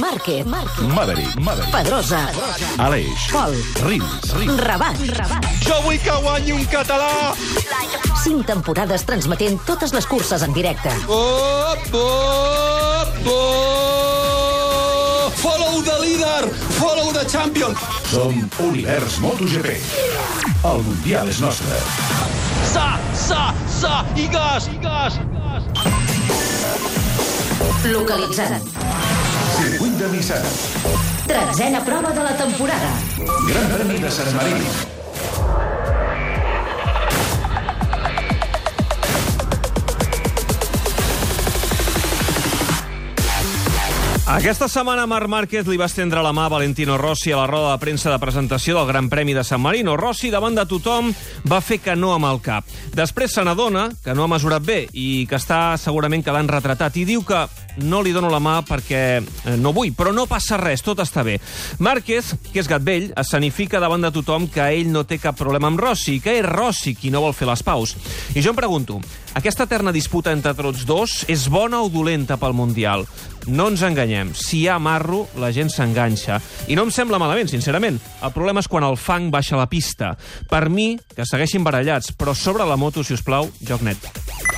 Márquez, Márquez, Maverick, Maverick. Pedrosa, Aleix. Pol, Rins, Rins. Rabat, Rabat. Jo vull que guanyi un català. Cinc temporades transmetent totes les curses en directe. Oh, oh, oh. Follow the leader, follow the champion. Som Univers MotoGP. El Mundial és nostre. Sa, sa, sa, i gas, i gas. Localitzant. Circuit de Nissan. Tretzena prova de la temporada. Gran Premi de Sant Marí. Aquesta setmana Marc Márquez li va estendre la mà a Valentino Rossi a la roda de premsa de presentació del Gran Premi de San Marino. Rossi, davant de tothom, va fer que no amb el cap. Després se n'adona que no ha mesurat bé i que està segurament quedant retratat i diu que no li dono la mà perquè eh, no vull, però no passa res, tot està bé. Márquez, que és gat vell, escenifica davant de tothom que ell no té cap problema amb Rossi, que és Rossi qui no vol fer les paus. I jo em pregunto, aquesta eterna disputa entre tots dos és bona o dolenta pel Mundial? No ens enganyem, si hi ha marro, la gent s'enganxa. I no em sembla malament, sincerament. El problema és quan el fang baixa la pista. Per mi, que segueixin barallats, però sobre la moto, si us plau, joc net.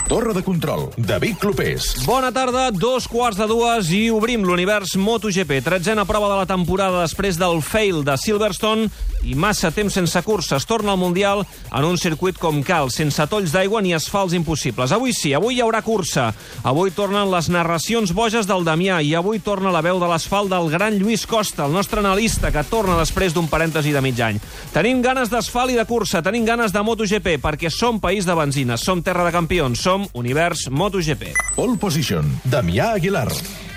Torre de control. David Clopés. Bona tarda, dos quarts de dues i obrim l'univers MotoGP. Tretzena prova de la temporada després del fail de Silverstone i massa temps sense curses. Torna al Mundial en un circuit com cal, sense tolls d'aigua ni asfalts impossibles. Avui sí, avui hi haurà cursa. Avui tornen les narracions boges del Damià i avui torna la veu de l'asfalt del gran Lluís Costa, el nostre analista, que torna després d'un parèntesi de mig any. Tenim ganes d'asfalt i de cursa, tenim ganes de MotoGP, perquè som país de benzina, som terra de campions, som univers MotoGP. Pole position. Damià Aguilar.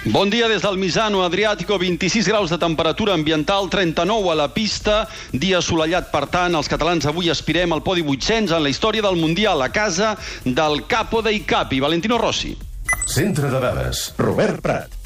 Bon dia des del Misano Adriàtico, 26 graus de temperatura ambiental, 39 a la pista, dia assolellat, per tant, els catalans avui aspirem al podi 800 en la història del Mundial, a casa del capo dei capi, Valentino Rossi. Centre de dades. Robert Prat.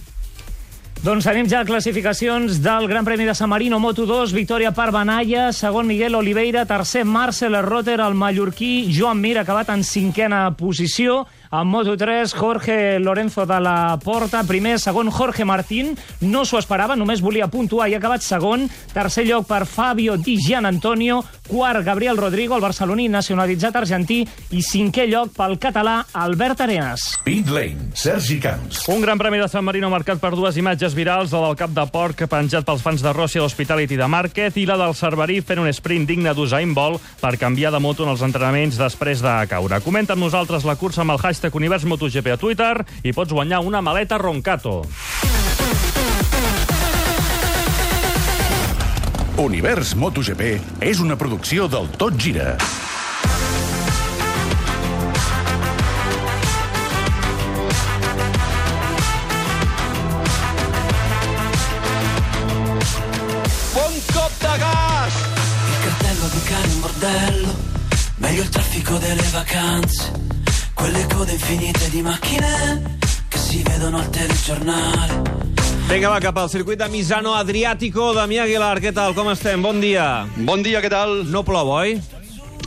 Doncs tenim ja classificacions del Gran Premi de San Marino Moto2, victòria per Banaya, segon Miguel Oliveira, tercer Marcel Rotter, el mallorquí Joan Mir, acabat en cinquena posició, en Moto3, Jorge Lorenzo de la Porta, primer, segon, Jorge Martín, no s'ho esperava, només volia puntuar i ha acabat segon, tercer lloc per Fabio Di Gian Antonio, quart, Gabriel Rodrigo, el barceloní nacionalitzat argentí, i cinquè lloc pel català Albert Arenas. Pit Lane. Sergi Camps. Un gran premi de San Marino marcat per dues imatges virals, la del cap de porc penjat pels fans de Rossi a l'Hospitality de Márquez i la del Cerverí fent un sprint digne d'Usain Bolt per canviar de moto en els entrenaments després de caure. Comenta amb nosaltres la cursa amb el hashtag Univers MotoGP a Twitter i pots guanyar una maleta Roncato. Univers MotoGP és una producció del Tot Gira. Bon cop de gas! Il cartello di cane in bordello, meglio il traffico delle vacanze, quelle code infinite di macchine che si vedono al telegiornale. Vinga, va, cap al circuit de Misano Adriàtico. Damià Aguilar, què tal? Com estem? Bon dia. Bon dia, què tal? No plou, oi?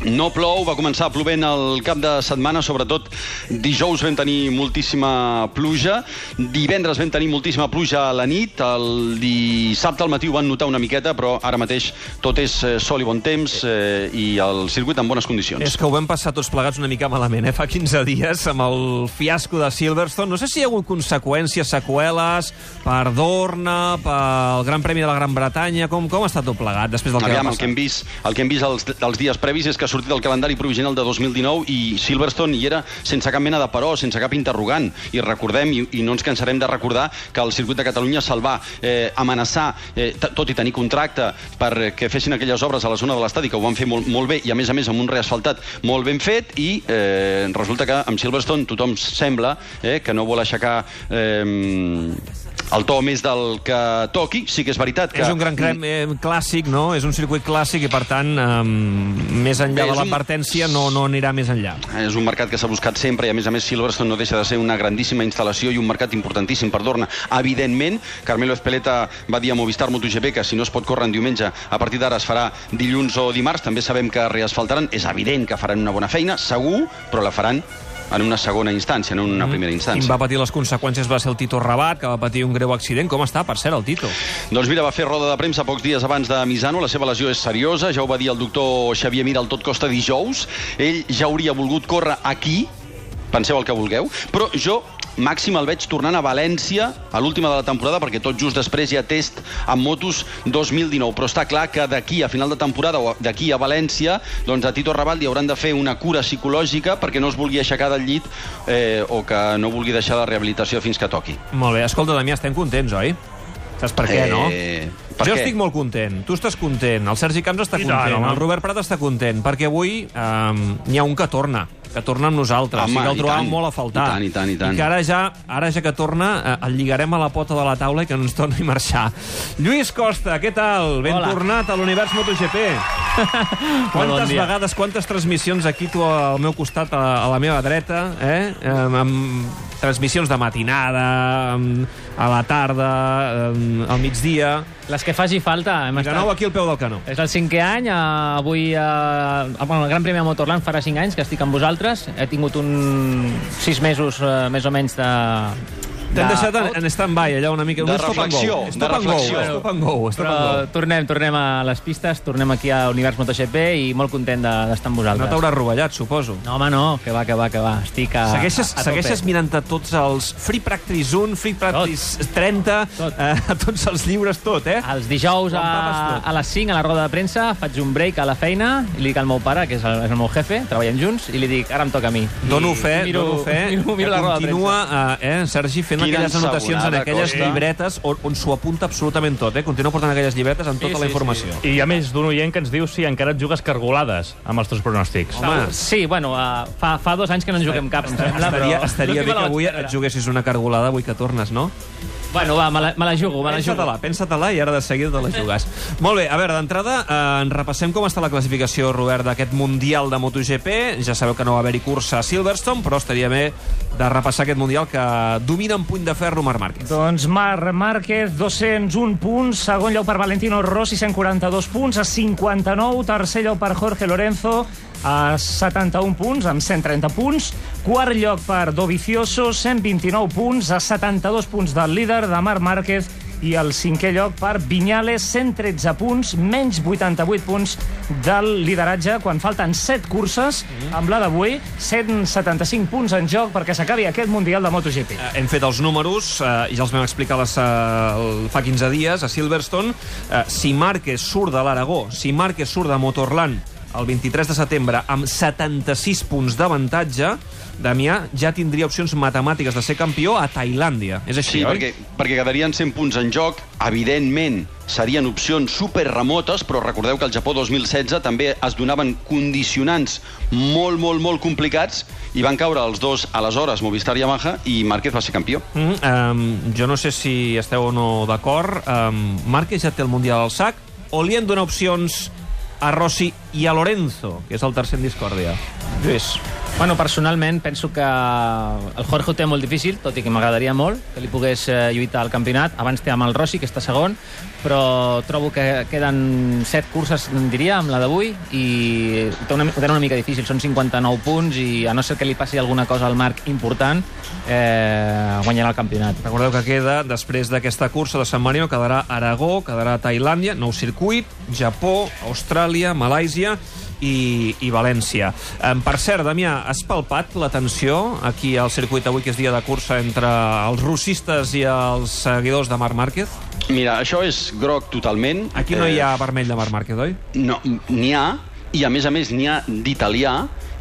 No plou, va començar plovent el cap de setmana, sobretot dijous vam tenir moltíssima pluja, divendres vam tenir moltíssima pluja a la nit, el dissabte al matí ho van notar una miqueta, però ara mateix tot és eh, sol i bon temps eh, i el circuit en bones condicions. És que ho vam passar tots plegats una mica malament, eh? Fa 15 dies, amb el fiasco de Silverstone. No sé si hi ha hagut conseqüències, seqüeles, per Dorna, pel Gran Premi de la Gran Bretanya... Com, com ha estat tot plegat després del que Aviam, va el que passar? hem vist, el que hem vist els, els dies previs és que sortit el calendari provisional de 2019 i Silverstone hi era sense cap mena de però, sense cap interrogant. I recordem, i, i no ens cansarem de recordar, que el circuit de Catalunya se'l va eh, amenaçar, eh, tot i tenir contracte, perquè fessin aquelles obres a la zona de l'estadi, que ho van fer molt, molt bé, i a més a més amb un reasfaltat molt ben fet, i eh, resulta que amb Silverstone tothom sembla eh, que no vol aixecar eh, el to més del que toqui. Sí que és veritat que... És un gran crem eh, clàssic, no? És un circuit clàssic i, per tant, eh, més enllà Bé, de és un- l'advertència no, no anirà més enllà. És un mercat que s'ha buscat sempre i, a més a més, Silverstone no deixa de ser una grandíssima instal·lació i un mercat importantíssim per Dorna. Evidentment, Carmelo Espeleta va dir a Movistar MotoGP que si no es pot córrer en diumenge, a partir d'ara es farà dilluns o dimarts. També sabem que reasfaltaran. És evident que faran una bona feina, segur, però la faran en una segona instància, no en una primera Qui instància. va patir les conseqüències va ser el Tito Rabat, que va patir un greu accident. Com està, per cert, el Tito? Doncs mira, va fer roda de premsa pocs dies abans de Misano. La seva lesió és seriosa, ja ho va dir el doctor Xavier Mir al tot costa dijous. Ell ja hauria volgut córrer aquí, penseu el que vulgueu, però jo màxim el veig tornant a València a l'última de la temporada perquè tot just després hi ha test amb motos 2019 però està clar que d'aquí a final de temporada o d'aquí a València doncs a Tito Raval li hauran de fer una cura psicològica perquè no es vulgui aixecar del llit eh, o que no vulgui deixar la rehabilitació fins que toqui Molt bé. Escolta, Damià, estem contents, oi? Saps per què, no? Eh, per jo què? estic molt content, tu estàs content, el Sergi Camps està I tant, content, home. el Robert Prat està content, perquè avui um, n'hi ha un que torna que torna amb nosaltres, Home, i que el trobàvem tant, molt a faltar. i tant, i tant, i tant. I que ara ja, ara ja que torna, eh, el lligarem a la pota de la taula i que no ens torni a marxar. Lluís Costa, què tal? Ben Hola. tornat a l'univers MotoGP. Quantes bon dia. vegades, quantes transmissions aquí tu al meu costat, a, a la meva dreta, eh? Amb, amb transmissions de matinada, a la tarda, al migdia... Les que faci falta. Hem I de nou aquí al peu del canó. És el cinquè any, eh, avui eh, bueno, el Gran Premi a Motorland farà cinc anys que estic amb vosaltres. He tingut un sis mesos eh, més o menys de... T'hem de- deixat en, en stand-by, allà una mica... De un stop and go. reflexió, Stop de and go, reflexió. Stop and go, stop Però and go. tornem, tornem a les pistes, tornem aquí a Univers MotoGP i molt content de- d'estar amb No vosaltres. t'hauràs rovellat, suposo. No, home, no, que va, que va, que va. Estic a, Segueixes, a, a segueixes mirant-te tots els Free Practice 1, Free Practice 30, Tot. Eh, tots els llibres, tot, eh? Els dijous a, tot. a les 5 a la roda de premsa faig un break a la feina i li dic al meu pare, que és el, és el meu jefe, treballem junts, i li dic, ara em toca a mi. Dono I fe, miro, dono fe, miro, miro que la roda de continua, eh, eh, Sergi, fent aquelles anotacions en aquelles Costa. llibretes on, on s'ho apunta absolutament tot, eh? Continua portant aquelles llibretes amb tota la informació. I a més d'un oient que ens diu si encara et jugues cargolades amb els teus pronòstics. Home. Sí, bueno, uh, fa, fa dos anys que no en juguem cap, em sembla, Estaria, però... estaria bé que avui et juguessis una cargolada avui que tornes, no? Bueno, va, me la, me la jugo, me la jugo. Pensa-te-la, pensa-te-la i ara de seguida te la jugues. Molt bé, a veure, d'entrada, eh, en repassem com està la classificació, Robert, d'aquest Mundial de MotoGP. Ja sabeu que no va haver-hi cursa a Silverstone, però estaria bé de repassar aquest Mundial que domina en puny de ferro Marc Márquez. Doncs Marc Márquez, 201 punts. Segon lloc per Valentino Rossi, 142 punts. A 59, tercer lloc per Jorge Lorenzo, a 71 punts, amb 130 punts. Quart lloc per Dovizioso, 129 punts, a 72 punts del líder, de Marc Márquez, i el cinquè lloc per Vinyales, 113 punts, menys 88 punts del lideratge, quan falten 7 curses, amb la d'avui, 175 punts en joc perquè s'acabi aquest Mundial de MotoGP. Eh, hem fet els números, eh, ja els vam explicar les, eh, el- fa 15 dies a Silverstone. Eh, si Márquez surt de l'Aragó, si Márquez surt de Motorland el 23 de setembre amb 76 punts d'avantatge, Damià ja tindria opcions matemàtiques de ser campió a Tailàndia. És així, Sí, oi? perquè, perquè quedarien 100 punts en joc. Evidentment, serien opcions super remotes, però recordeu que al Japó 2016 també es donaven condicionants molt, molt, molt complicats i van caure els dos, aleshores, Movistar i Yamaha, i Márquez va ser campió. Mm, um, jo no sé si esteu o no d'acord. Um, Márquez ja té el Mundial al sac o li han donat opcions a Rossi i a Lorenzo, que és el tercer en discòrdia. Lluís. Bueno, personalment penso que el Jorge ho té molt difícil, tot i que m'agradaria molt que li pogués eh, lluitar al campionat. Abans té amb el Rossi, que està segon, però trobo que queden set curses, diria, amb la d'avui, i té una, té una mica difícil. Són 59 punts i a no ser que li passi alguna cosa al Marc important, eh, guanyarà el campionat. Recordeu que queda, després d'aquesta cursa de San Marino, quedarà Aragó, quedarà Tailàndia, nou circuit, Japó, Austràlia, Malàisia i, i València. Um, per cert, Damià, has palpat la tensió aquí al circuit avui, que és dia de cursa, entre els russistes i els seguidors de Marc Márquez? Mira, això és groc totalment. Aquí no hi ha vermell de Marc Márquez, oi? No, n'hi ha, i a més a més n'hi ha d'italià,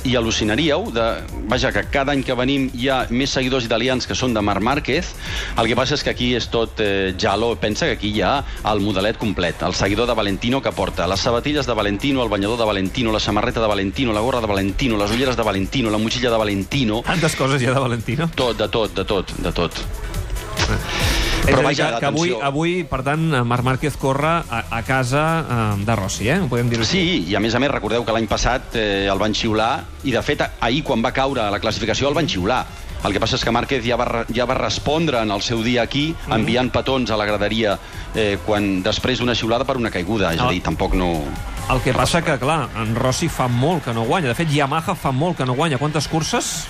i al·lucinaríeu, de, vaja, que cada any que venim hi ha més seguidors italians que són de Marc Márquez. El que passa és que aquí és tot eh, giallo. Pensa que aquí hi ha el modelet complet. El seguidor de Valentino que porta les sabatilles de Valentino, el banyador de Valentino, la samarreta de Valentino, la gorra de Valentino, les ulleres de Valentino, la motxilla de Valentino... Tantes coses hi ha de Valentino. Tot, de tot, de tot, de tot. Però vaja, que, que avui, avui, per tant, Marc Márquez corre a, a casa eh, de Rossi, eh? Ho podem dir així. Sí, i a més a més recordeu que l'any passat eh, el van xiular i de fet ahir quan va caure a la classificació el van xiular. El que passa és que Márquez ja va, ja va respondre en el seu dia aquí, enviant petons a la graderia eh, quan després d'una xiulada per una caiguda. És a dir, tampoc no... El que passa que, clar, en Rossi fa molt que no guanya. De fet, Yamaha fa molt que no guanya. Quantes curses?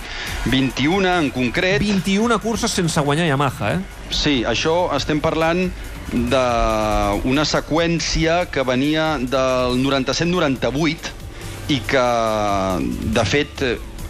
21 en concret. 21 curses sense guanyar Yamaha, eh? Sí, això estem parlant d'una seqüència que venia del 97-98 i que, de fet,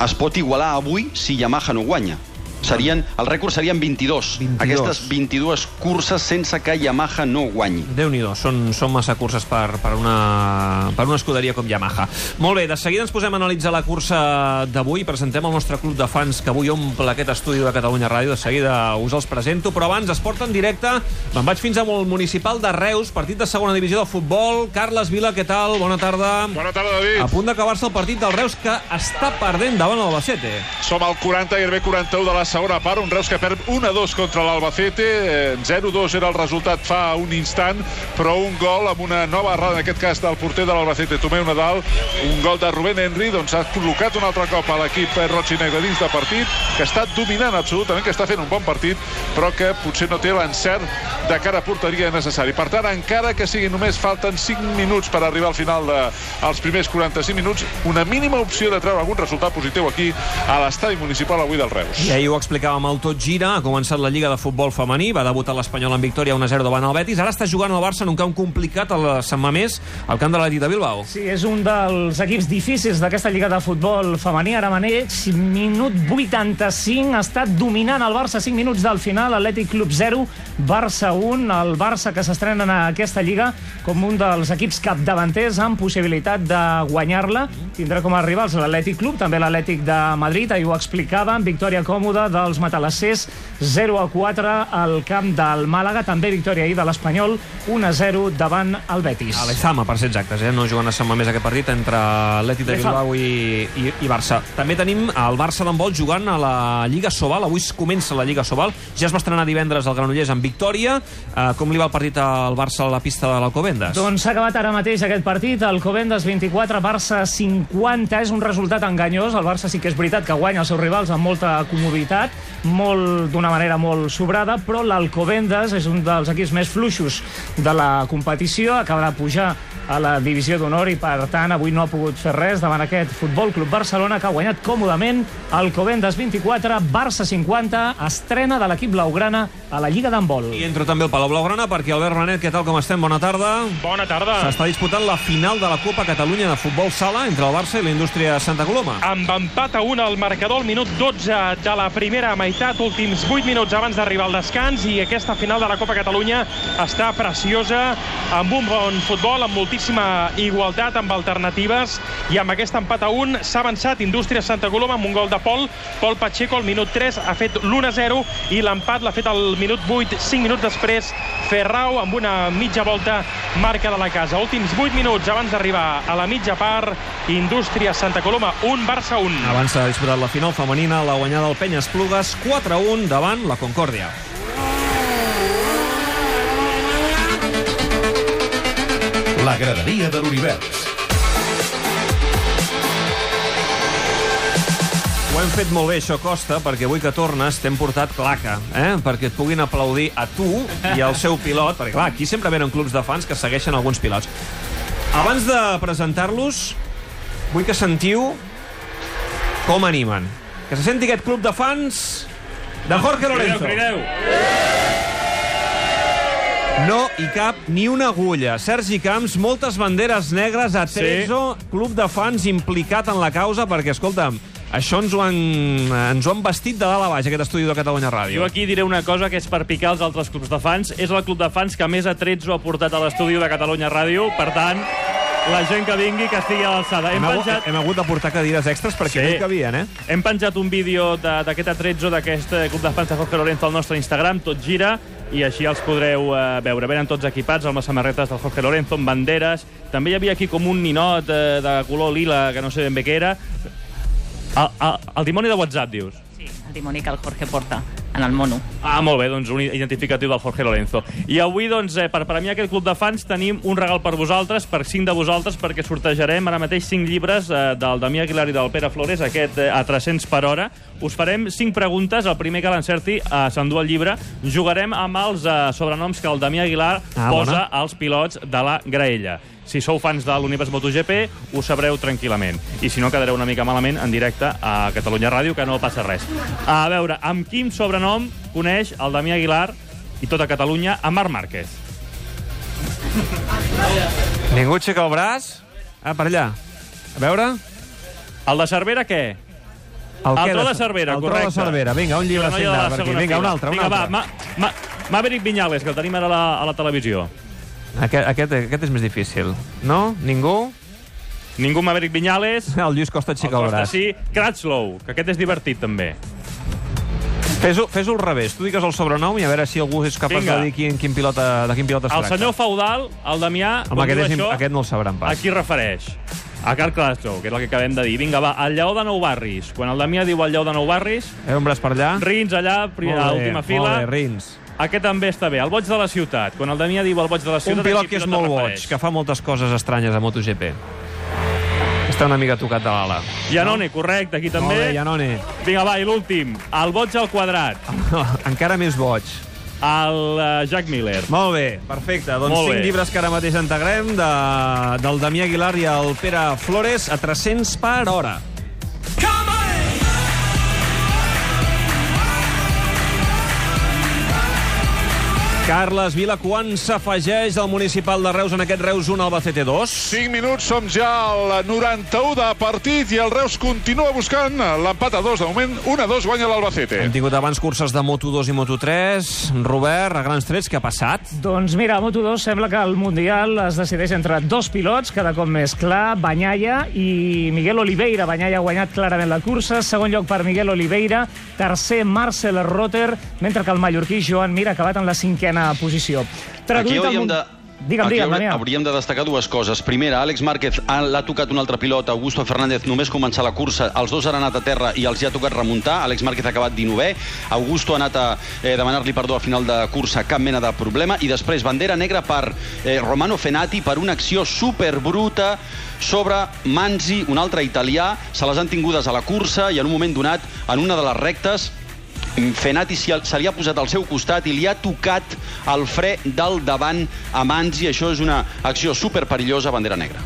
es pot igualar avui si Yamaha no guanya. Serien, el rècord serien 22. 22. Aquestes 22 curses sense que Yamaha no guanyi. déu nhi són, són massa curses per, per, una, per una escuderia com Yamaha. Molt bé, de seguida ens posem a analitzar la cursa d'avui. Presentem el nostre club de fans que avui omple aquest estudi de Catalunya Ràdio. De seguida us els presento, però abans es porta en directe. Me'n vaig fins al municipal de Reus, partit de segona divisió de futbol. Carles Vila, què tal? Bona tarda. Bona tarda, David. A punt d'acabar-se el partit del Reus, que està perdent davant l'Albacete. Som al 40, gairebé 41 de la segona part. Un Reus que perd 1-2 contra l'Albacete. Eh, 0-2 era el resultat fa un instant, però un gol amb una nova errada, en aquest cas del porter de l'Albacete, Tomeu Nadal. Un gol de Rubén Henry, doncs ha col·locat un altre cop a l'equip roig i negre dins de partit, que està dominant absolutament, que està fent un bon partit, però que potser no té l'encert de cara a porteria necessari. Per tant, encara que sigui només falten 5 minuts per arribar al final dels primers 45 minuts, una mínima opció de treure algun resultat positiu aquí a l'estadi municipal avui del Reus. I ahir ho explicàvem al Tot Gira, ha començat la Lliga de Futbol Femení, va debutar l'Espanyol en victòria 1-0 davant el Betis, ara està jugant el Barça en un camp complicat a la Sant Mamés, al camp de l'Atlètic de Bilbao. Sí, és un dels equips difícils d'aquesta Lliga de Futbol femení. Ara maneix, minut 85, està dominant el Barça, 5 minuts del final, Atlètic Club 0, Barça 1, el Barça que s'estrena en aquesta Lliga com un dels equips capdavanters amb possibilitat de guanyar-la. Tindrà com a rivals l'Atlètic Club, també l'Atlètic de Madrid, ahir ho explicàvem, victòria còmoda dels matalassers, 0 a 4 al camp del Màlaga, també victòria ahir de l'Espanyol, 1 a 0 davant el Betis. A l'Ezama, per ser exactes, eh? no jugant a Sant Mamés aquest partit entre Atlètic de. Bilbao i, i, i Barça. També tenim el Barça d'handbol jugant a la Lliga Sobal, avui comença la Lliga Sobal, ja es va estrenar divendres al Granollers amb victòria. Eh, com li va el partit al Barça a la pista de l'Alcobendas? Doncs s'ha acabat ara mateix aquest partit, el Covendes 24, Barça 50, és un resultat enganyós, el Barça sí que és veritat que guanya els seus rivals amb molta comoditat, molt d'una manera molt sobrada, però l'Alcobendas és un dels equips més fluixos de la competició, acaba de pujar a la divisió d'honor i per tant avui no ha pogut fer res davant aquest Futbol Club Barcelona que ha guanyat còmodament el Covendes 24, Barça 50, estrena de l'equip blaugrana a la Lliga d'handbol. I entro també al Palau Blaugrana perquè Albert Renet, què tal com estem? Bona tarda. Bona tarda. S'està disputant la final de la Copa Catalunya de Futbol Sala entre el Barça i la Indústria Santa Coloma. amb empat a 1 al marcador al minut 12 de la primera meitat, últims 8 minuts abans d'arribar al descans i aquesta final de la Copa Catalunya està preciosa, amb un bon futbol, amb moltíssima igualtat, amb alternatives i amb aquest empat a 1 s'ha avançat Indústria Santa Coloma amb un gol de Pol, Pol Pacheco al minut 3 ha fet l'1-0 i l'empat l'ha fet al minut 8, 5 minuts després Ferrau amb una mitja volta marca de la casa. Últims 8 minuts abans d'arribar a la mitja part, Indústria Santa Coloma 1, Barça 1. Abans s'ha disputat la final femenina, la guanyada del Penyes Plugues 4-1 davant la Concòrdia. La graderia de l'univers. Ho hem fet molt bé, això costa, perquè avui que tornes t'hem portat claca, eh? perquè et puguin aplaudir a tu i al seu pilot, perquè clar, aquí sempre venen clubs de fans que segueixen alguns pilots. Abans de presentar-los, vull que sentiu com animen. Que se senti aquest club de fans de Jorge Lorenzo. No hi cap ni una agulla. Sergi Camps, moltes banderes negres a Trezo, sí. club de fans implicat en la causa, perquè, escolta'm, això ens ho han, ens ho han vestit de dalt a baix, aquest estudi de Catalunya Ràdio. Jo aquí diré una cosa que és per picar els altres clubs de fans. És el club de fans que més atrets ho ha portat a l'estudi de Catalunya Ràdio. Per tant, la gent que vingui que estigui a l'alçada. Hem, Hem, penjat, hem hagut de portar cadires extres perquè Sí. no hi cabien, eh? hem penjat un vídeo de- d'aquest atrezzo d'aquest eh, club de fans de Jorge Lorenzo al nostre Instagram, tot gira, i així els podreu eh, veure. Venen tots equipats amb les samarretes del Jorge Lorenzo, amb banderes. També hi havia aquí com un ninot eh, de color lila, que no sé ben bé què era. El, el, el dimoni de WhatsApp, dius? Sí, el dimoni que el Jorge porta. En el mono. Ah, molt bé, doncs un identificatiu del Jorge Lorenzo. I avui, doncs, eh, per premiar aquest club de fans, tenim un regal per vosaltres, per cinc de vosaltres, perquè sortejarem ara mateix cinc llibres eh, del Damià Aguilar i del Pere Flores, aquest eh, a 300 per hora. Us farem cinc preguntes, el primer que l'encerti eh, s'endú el llibre. Jugarem amb els eh, sobrenoms que el Damià Aguilar Ah, posa bona. als pilots de la graella. Si sou fans de l'Univers MotoGP, ho sabreu tranquil·lament. I si no, quedareu una mica malament en directe a Catalunya Ràdio, que no passa res. A veure, amb quin sobrenom coneix el Damià Aguilar i tota Catalunya a Marc Márquez? Ningú aixeca el braç? Ah, per allà. A veure... El de Cervera, què? El, el tro de Cervera, el tro correcte. de Cervera. Vinga, un llibre signat per aquí. Vinga, un altre, un Vinga, altre. va, ma, ma, Maverick Viñales, que el tenim ara a la, a la televisió. Aquest, aquest, aquest és més difícil. No? Ningú? Ningú Maverick Viñales. El Lluís Costa aixeca el, Costa braç. sí. Cratchlow, que aquest és divertit, també. Fes-ho fes al revés. Tu digues el sobrenom i a veure si algú és capaç Vinga. de dir quin, quin pilota, de quin pilot es El tracta. senyor feudal, el Damià, Home, quan aquest, és, això, aquest no el sabran a pas. qui es refereix? A Carl Clatchlow, que és el que acabem de dir. Vinga, va, el lleó de Nou Barris. Quan el Damià diu el lleó de Nou Barris, Eh, un braç per allà. Rins allà, Molt a bé, l'última Molt fila. bé, Rins. Aquest també està bé. El boig de la ciutat. Quan el Damià diu el boig de la ciutat... Un pilot a que és molt boig, que fa moltes coses estranyes a MotoGP. Està una mica tocat de l'ala. Janone, correcte, aquí també. Molt bé, Janone. Vinga, va, i l'últim. El boig al quadrat. Encara més boig. El uh, Jack Miller. Molt bé, perfecte. Doncs Molt cinc bé. llibres que ara mateix integrem de, del Damià Aguilar i el Pere Flores a 300 per hora. Carles Vila, quan s'afegeix el municipal de Reus en aquest Reus 1 Albacete 2? 5 minuts, som ja al 91 de partit i el Reus continua buscant l'empat a 2. De moment, 1 a 2 guanya l'Albacete. Hem tingut abans curses de Moto2 i Moto3. Robert, a grans trets, què ha passat? Doncs mira, a Moto2 sembla que el Mundial es decideix entre dos pilots, cada cop més clar, Banyaia i Miguel Oliveira. Banyaia ha guanyat clarament la cursa, segon lloc per Miguel Oliveira, tercer Marcel Rotter, mentre que el mallorquí Joan Mir ha acabat en la cinquena posició. Aquí Traduït al hauríem de... Digue'm, Aquí digue'm, Damià. hauríem de destacar dues coses. Primera, Àlex Márquez ha- l'ha tocat un altre pilot, Augusto Fernández, només començar la cursa. Els dos han anat a terra i els hi ha tocat remuntar. Àlex Márquez ha acabat 19è. Augusto ha anat a eh, demanar-li perdó al final de cursa, cap mena de problema. I després, bandera negra per eh, Romano Fenati per una acció superbruta sobre Manzi, un altre italià. Se les han tingudes a la cursa i en un moment donat, en una de les rectes, Fenati se li ha posat al seu costat i li ha tocat el fre del davant a mans i això és una acció superperillosa, bandera negra.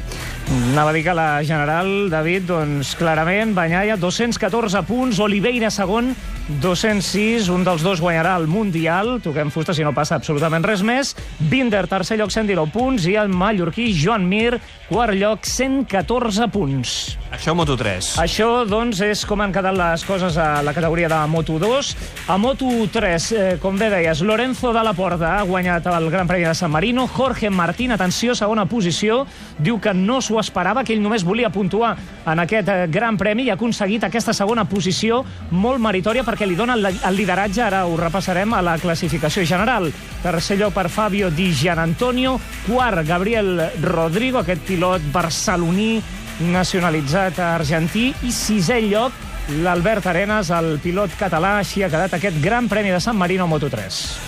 Anava a dir que la general, David, doncs clarament, Banyaia, 214 punts, Oliveira segon, 206, un dels dos guanyarà el Mundial, toquem fusta si no passa absolutament res més, Binder, tercer lloc, 119 punts, i el mallorquí Joan Mir, quart lloc, 114 punts. Això a Moto3. Això, doncs, és com han quedat les coses a la categoria de Moto2. A Moto3, eh, com bé deies, Lorenzo de la Porta ha guanyat el Gran Premi de San Marino. Jorge Martín, atenció, segona posició, diu que no s'ho esperava, que ell només volia puntuar en aquest eh, Gran Premi i ha aconseguit aquesta segona posició molt meritòria perquè li dona el, el lideratge, ara ho repassarem, a la classificació general. Tercer lloc per Fabio Di Gianantonio, quart Gabriel Rodrigo, aquest pilot barceloní nacionalitzat argentí, i sisè lloc l'Albert Arenas, el pilot català, així ha quedat aquest Gran Premi de San Marino Moto3.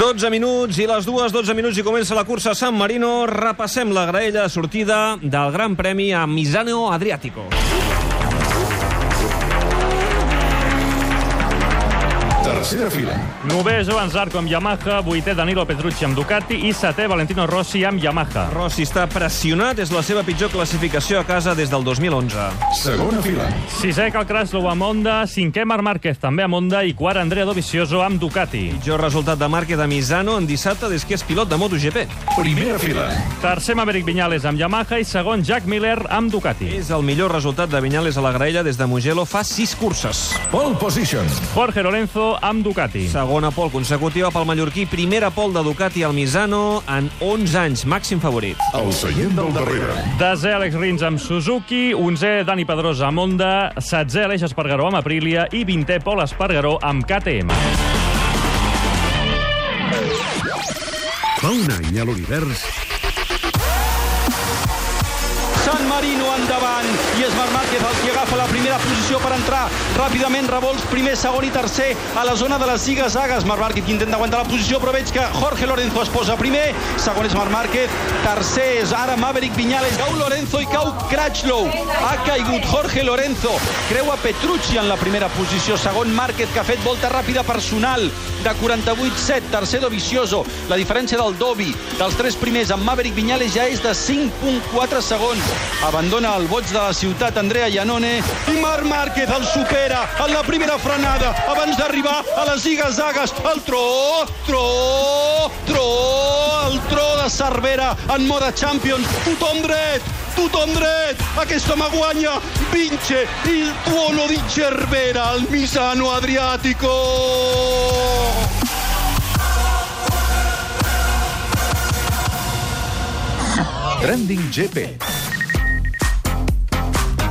12 minuts i les dues, 12 minuts i comença la cursa a San Marino. Repassem la graella de sortida del Gran Premi a Misano Adriático. Tercera fila. Nové Joan Zarco amb Yamaha, vuitè Danilo Petrucci amb Ducati i setè Valentino Rossi amb Yamaha. Rossi està pressionat, és la seva pitjor classificació a casa des del 2011. Segona fila. Sisè Cal Kraslow amb Honda, cinquè Marc Márquez també amb Honda i quart Andrea Dovizioso amb Ducati. Pitjor resultat de Márquez de Misano en dissabte des que és pilot de MotoGP. Primera fila. Tercer Maverick Viñales amb Yamaha i segon Jack Miller amb Ducati. És el millor resultat de Viñales a la graella des de Mugello fa 6 curses. Pole position. Jorge Lorenzo amb Ducati. Segona pol consecutiva pel mallorquí, primera pol de Ducati al Misano en 11 anys, màxim favorit. El seient del darrere. Desè Alex Rins amb Suzuki, onzè Dani Pedrosa amb Honda, setzè Aleix Espargaró amb Aprilia i vintè Pol Espargaró amb KTM. Fa un any a l'univers Marino endavant. I és Marc Márquez el qui agafa la primera posició per entrar ràpidament. Revolts primer, segon i tercer a la zona de les ziga-zagues Marc Márquez que intenta aguantar la posició però veig que Jorge Lorenzo es posa primer. Segon és Marc Márquez. Tercer és ara Maverick Viñales. Cau Lorenzo i cau Crutchlow. Ha caigut Jorge Lorenzo. Creua Petrucci en la primera posició. Segon Márquez que ha fet volta ràpida personal de 48-7 tercer Dovizioso. La diferència del Dovi dels tres primers amb Maverick Viñales ja és de 5.4 segons abandona el boig de la ciutat Andrea Iannone i Marc Márquez el supera en la primera frenada abans d'arribar a les ziga-zagues el tro, tro, tro el tro de Cervera en mode Champions. Tothom dret, tothom dret. Aquest home guanya. Vince il tuono di Cervera al Misano Adriatico Trending GP.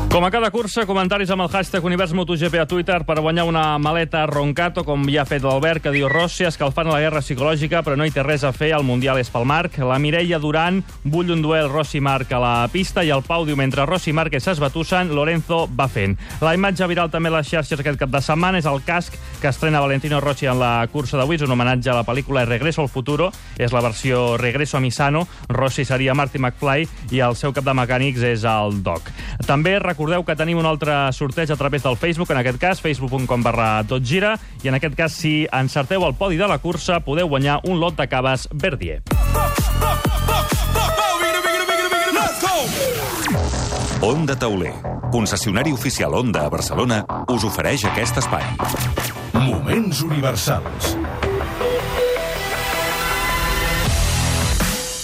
Com a cada cursa, comentaris amb el hashtag Univers MotoGP a Twitter per guanyar una maleta Roncato, com ja ha fet l'Albert, que diu Rossi escalfant la guerra psicològica, però no hi té res a fer, el Mundial és pel Marc. La Mireia Duran bull un duel Rossi-Marc a la pista i el Pau diu, mentre Rossi i Marc s'esbatussen, Lorenzo va fent. La imatge viral també a les xarxes aquest cap de setmana és el casc que estrena Valentino Rossi en la cursa d'avui. És un homenatge a la pel·lícula Regreso al futuro. És la versió Regreso a Misano. Rossi seria Marty McFly i el seu cap de mecànics és el Doc. També recordeu que tenim un altre sorteig a través del Facebook, en aquest cas facebook.com barra totgira, i en aquest cas, si encerteu el podi de la cursa, podeu guanyar un lot de caves Verdier. Onda Tauler, concessionari oficial Onda a Barcelona, us ofereix aquest espai. Moments universals.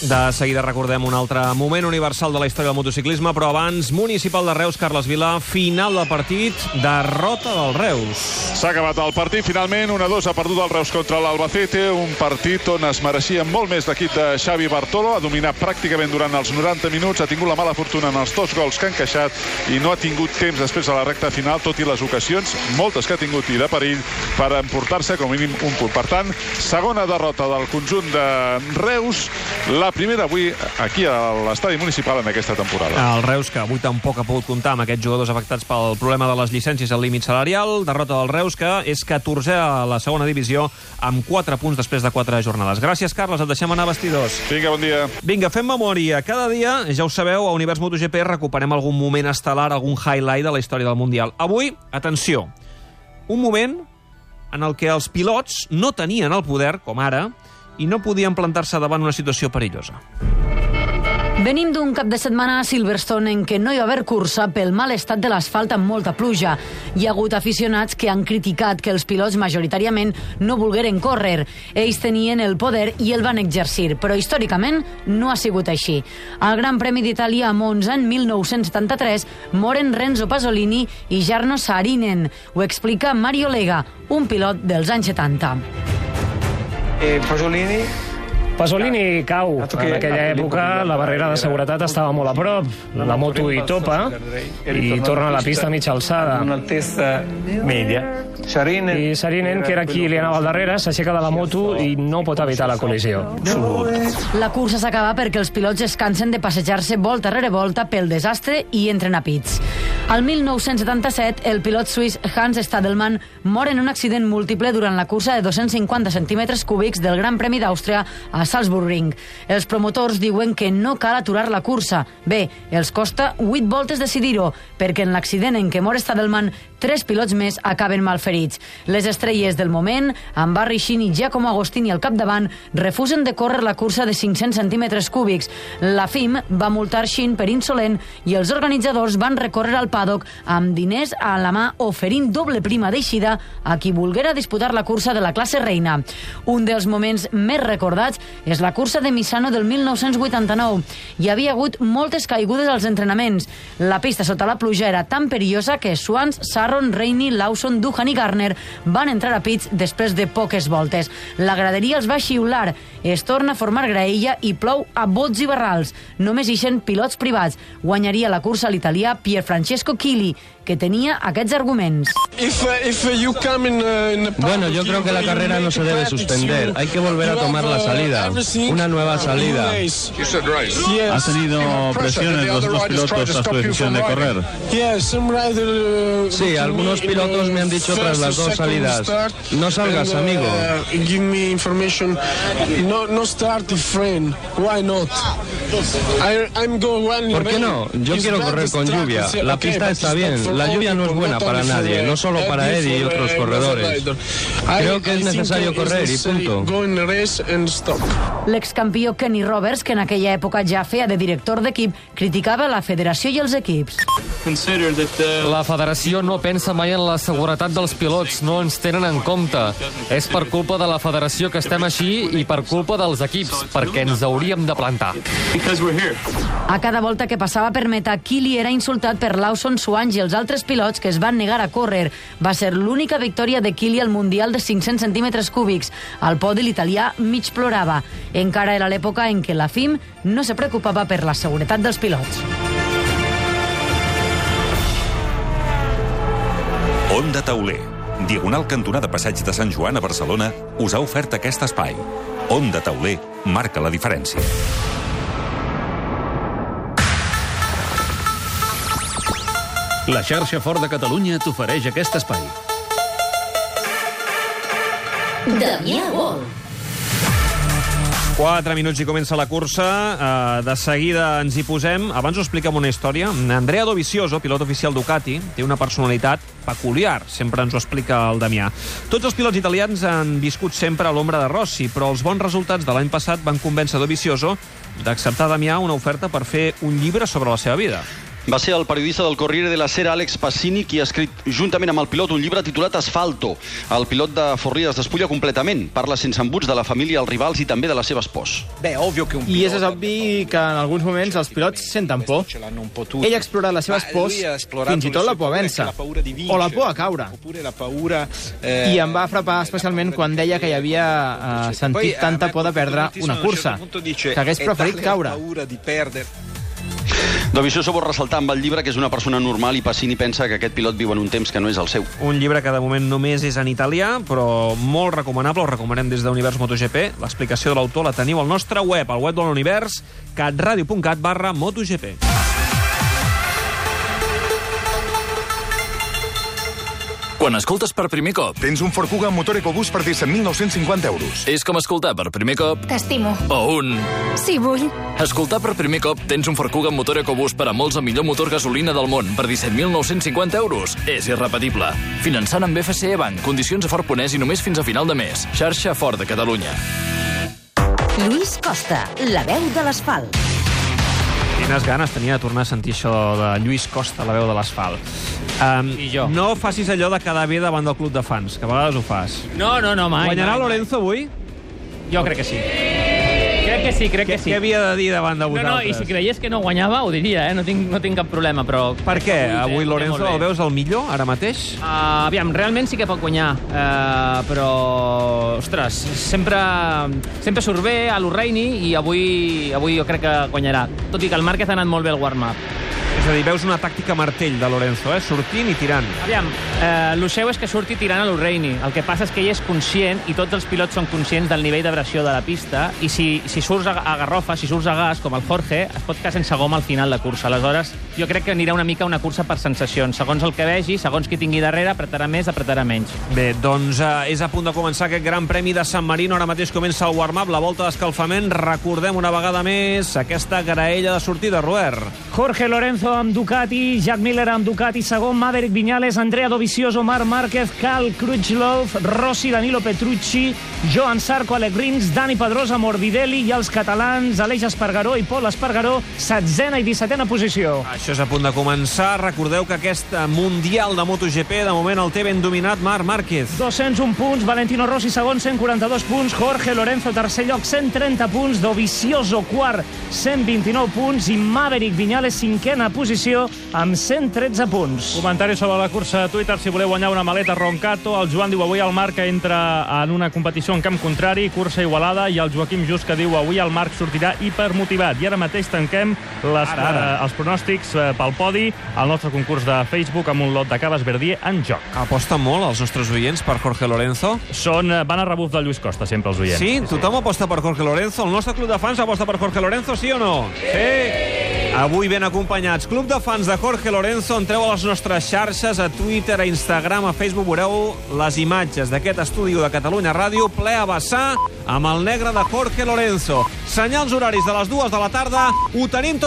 De seguida recordem un altre moment universal de la història del motociclisme, però abans, Municipal de Reus, Carles Vila, final del partit, derrota del Reus. S'ha acabat el partit, finalment, 1-2 ha perdut el Reus contra l'Albacete, un partit on es mereixia molt més l'equip de Xavi Bartolo, ha dominat pràcticament durant els 90 minuts, ha tingut la mala fortuna en els dos gols que ha encaixat i no ha tingut temps després de la recta final, tot i les ocasions, moltes que ha tingut i de perill, per emportar-se com a mínim un punt. Per tant, segona derrota del conjunt de Reus, la primera avui aquí a l'estadi municipal en aquesta temporada. El Reus, que avui tampoc ha pogut comptar amb aquests jugadors afectats pel problema de les llicències al límit salarial. Derrota del Reus, que és 14 a la segona divisió, amb 4 punts després de 4 jornades. Gràcies, Carles. Et deixem anar a vestidors. Vinga, bon dia. Vinga, fem memòria. Cada dia, ja ho sabeu, a Univers MotoGP recuperem algun moment estel·lar, algun highlight de la història del Mundial. Avui, atenció, un moment en el que els pilots no tenien el poder, com ara, i no podien plantar-se davant una situació perillosa. Venim d'un cap de setmana a Silverstone en què no hi va haver cursa pel mal estat de l'asfalt amb molta pluja. Hi ha hagut aficionats que han criticat que els pilots majoritàriament no volgueren córrer. Ells tenien el poder i el van exercir, però històricament no ha sigut així. Al Gran Premi d'Itàlia a Monza en 1973 moren Renzo Pasolini i Jarno Saarinen. Ho explica Mario Lega, un pilot dels anys 70. Eh, Pasolini Pasolini cau. En aquella època la barrera de seguretat estava molt a prop. La moto hi topa i torna a la pista a mitja alçada. un'altezza media. Sarinen, I Sarinen, que era qui li anava al darrere, s'aixeca de la moto i no pot evitar la col·lisió. La cursa s'acaba perquè els pilots es cansen de passejar-se volta rere volta pel desastre i entren a pits. Al 1977, el pilot suís Hans Stadelmann mor en un accident múltiple durant la cursa de 250 centímetres cúbics del Gran Premi d'Àustria a Salzburgring. Els promotors diuen que no cal aturar la cursa. Bé, els costa 8 voltes decidir-ho, perquè en l'accident en què mor Stadelmann, tres pilots més acaben malferits. Les estrelles del moment, amb Barry Sheen i Giacomo Agostini al capdavant, refusen de córrer la cursa de 500 centímetres cúbics. La FIM va multar Sheen per insolent i els organitzadors van recórrer al paddock amb diners a la mà oferint doble prima d'eixida a qui volguera disputar la cursa de la classe reina. Un dels moments més recordats és la cursa de Misano del 1989. Hi havia hagut moltes caigudes als entrenaments. La pista sota la pluja era tan perillosa que Swans, Sarro Arron, Rainey, Lawson, Duhan i Garner van entrar a pits després de poques voltes. La graderia els va xiular, es torna a formar graella i plou a bots i barrals. Només ixen pilots privats. Guanyaria la cursa l'italià Pierfrancesco Chili, que tenia aquests arguments. Bueno, yo creo que la carrera no se debe suspender. Hay que volver a tomar la salida. Una nueva salida. ¿Has tenido presiones los otros pilotos tras tu decisión de correr? Sí, algunos pilotos me han dicho tras las dos salidas, no salgas, amigo. ¿Por qué no? Yo quiero correr con lluvia. La pista está bien. La lluvia no es buena para nadie, no solo para Eddie y otros corredores. Creo que es necesario correr y punto. L'excampió Kenny Roberts, que en aquella època ja feia de director d'equip, criticava la federació i els equips. La federació no pensa mai en la seguretat dels pilots, no ens tenen en compte. És per culpa de la federació que estem així i per culpa dels equips, perquè ens hauríem de plantar. A cada volta que passava per meta, Kili era insultat per Lawson, Swange i els altres pilots que es van negar a córrer. Va ser l'única victòria de Kili al Mundial de 500 centímetres cúbics. Al podi l'italià mig plorava. Encara era l'època en què la FIM no se preocupava per la seguretat dels pilots. Onda Tauler, diagonal cantonada Passeig de Sant Joan a Barcelona, us ha ofert aquest espai. Onda Tauler marca la diferència. La xarxa Fort de Catalunya t'ofereix aquest espai. Damià Vol. 4 minuts i comença la cursa. Uh, de seguida ens hi posem. Abans us expliquem una història. Andrea Dovizioso, pilot oficial Ducati, té una personalitat peculiar. Sempre ens ho explica el Damià. Tots els pilots italians han viscut sempre a l'ombra de Rossi, però els bons resultats de l'any passat van convèncer Dovizioso d'acceptar Damià una oferta per fer un llibre sobre la seva vida. Va ser el periodista del Corriere della Sera, Alex Passini, qui ha escrit juntament amb el pilot un llibre titulat Asfalto. El pilot de Forria es despulla completament. Parla sense embuts de la família, els rivals i també de la seva espòs. Bé, òbvio que un I és obvi que en alguns moments els pilots senten por. Ell ha explorat les seves pors, fins i tot la por a vèncer, o la por a caure. I em va frapar especialment quan deia que hi havia eh, sentit tanta por de perdre una cursa, que hagués preferit caure. Dovizioso vol ressaltar amb el llibre que és una persona normal i Passini pensa que aquest pilot viu en un temps que no és el seu. Un llibre que de moment només és en italià, però molt recomanable, el recomanem des d'Univers MotoGP. L'explicació de l'autor la teniu al nostre web, al web de l'Univers, catradio.cat barra MotoGP. Quan escoltes per primer cop... Tens un Ford Kuga amb motor EcoBoost per 17.950 euros. És com escoltar per primer cop... T'estimo. O un... Sí, vull. Escoltar per primer cop tens un Ford Kuga amb motor EcoBoost per a molts el millor motor gasolina del món per 17.950 euros. És irrepetible. Finançant amb FCE Bank, condicions a Ford Ponès i només fins a final de mes. Xarxa Ford de Catalunya. Lluís Costa, la veu de l'asfalt. Quines ganes tenia de tornar a sentir això de Lluís Costa, la veu de l'asfalt. Um, I jo. No facis allò de quedar bé davant del club de fans, que a vegades ho fas. No, no, no, mai. Guanyarà mai, Lorenzo avui? Jo crec que sí. Crec que sí, crec Què, que sí. què havia de dir davant de No, vosaltres? no, i si creies que no guanyava, ho diria, eh? No tinc, no tinc cap problema, però... Per què? Avui ho té Lorenzo el veus el millor, ara mateix? Uh, aviam, realment sí que pot guanyar, uh, però, ostres, sempre, sempre surt bé a l'Urreini i avui, avui jo crec que guanyarà. Tot i que el Márquez ha anat molt bé al warm-up. És a dir, veus una tàctica martell de Lorenzo, eh? sortint i tirant. Aviam, eh, seu és que surti tirant a l'Urreini. El que passa és que ell és conscient, i tots els pilots són conscients del nivell d'abrasió de la pista, i si, si surts a, a garrofa, si surts a gas, com el Jorge, es pot quedar sense goma al final de cursa. Aleshores, jo crec que anirà una mica una cursa per sensacions. Segons el que vegi, segons qui tingui darrere, apretarà més, apretarà menys. Bé, doncs eh, és a punt de començar aquest gran premi de San Marino. Ara mateix comença el warm-up, la volta d'escalfament. Recordem una vegada més aquesta graella de sortida, Robert. Jorge Lorenzo amb Ducati, Jack Miller amb Ducati segon, Maverick Viñales, Andrea Dovizioso, Marc Márquez, Cal Crutchlov, Rossi, Danilo Petrucci, Joan Sarco, Alec Rins, Dani Pedrosa, Morbidelli i els catalans Aleix Espargaró i Pol Espargaró, setzena i dissetena posició. Això és a punt de començar. Recordeu que aquest Mundial de MotoGP, de moment el té ben dominat Marc Márquez. 201 punts, Valentino Rossi segon, 142 punts, Jorge Lorenzo tercer lloc, 130 punts, Dovizioso quart, 129 punts i Maverick Viñales cinquena posició amb 113 punts. Comentari sobre la cursa a Twitter, si voleu guanyar una maleta Roncato. El Joan diu avui el Marc entra en una competició en camp contrari, cursa igualada, i el Joaquim Just que diu avui el Marc sortirà hipermotivat. I ara mateix tanquem les, Ara, ara. Eh, els pronòstics pel podi al nostre concurs de Facebook amb un lot de caves Verdier en joc. Aposten molt els nostres oients per Jorge Lorenzo? Són, eh, van a rebuf de Lluís Costa, sempre els oients. Sí? Tothom aposta per Jorge Lorenzo? El nostre club de fans aposta per Jorge Lorenzo, sí o no? Sí! Avui ben acompanyats. Club de fans de Jorge Lorenzo, entreu a les nostres xarxes, a Twitter, a Instagram, a Facebook, veureu les imatges d'aquest estudi de Catalunya Ràdio ple a vessar amb el negre de Jorge Lorenzo. Senyals horaris de les dues de la tarda, ho tenim tot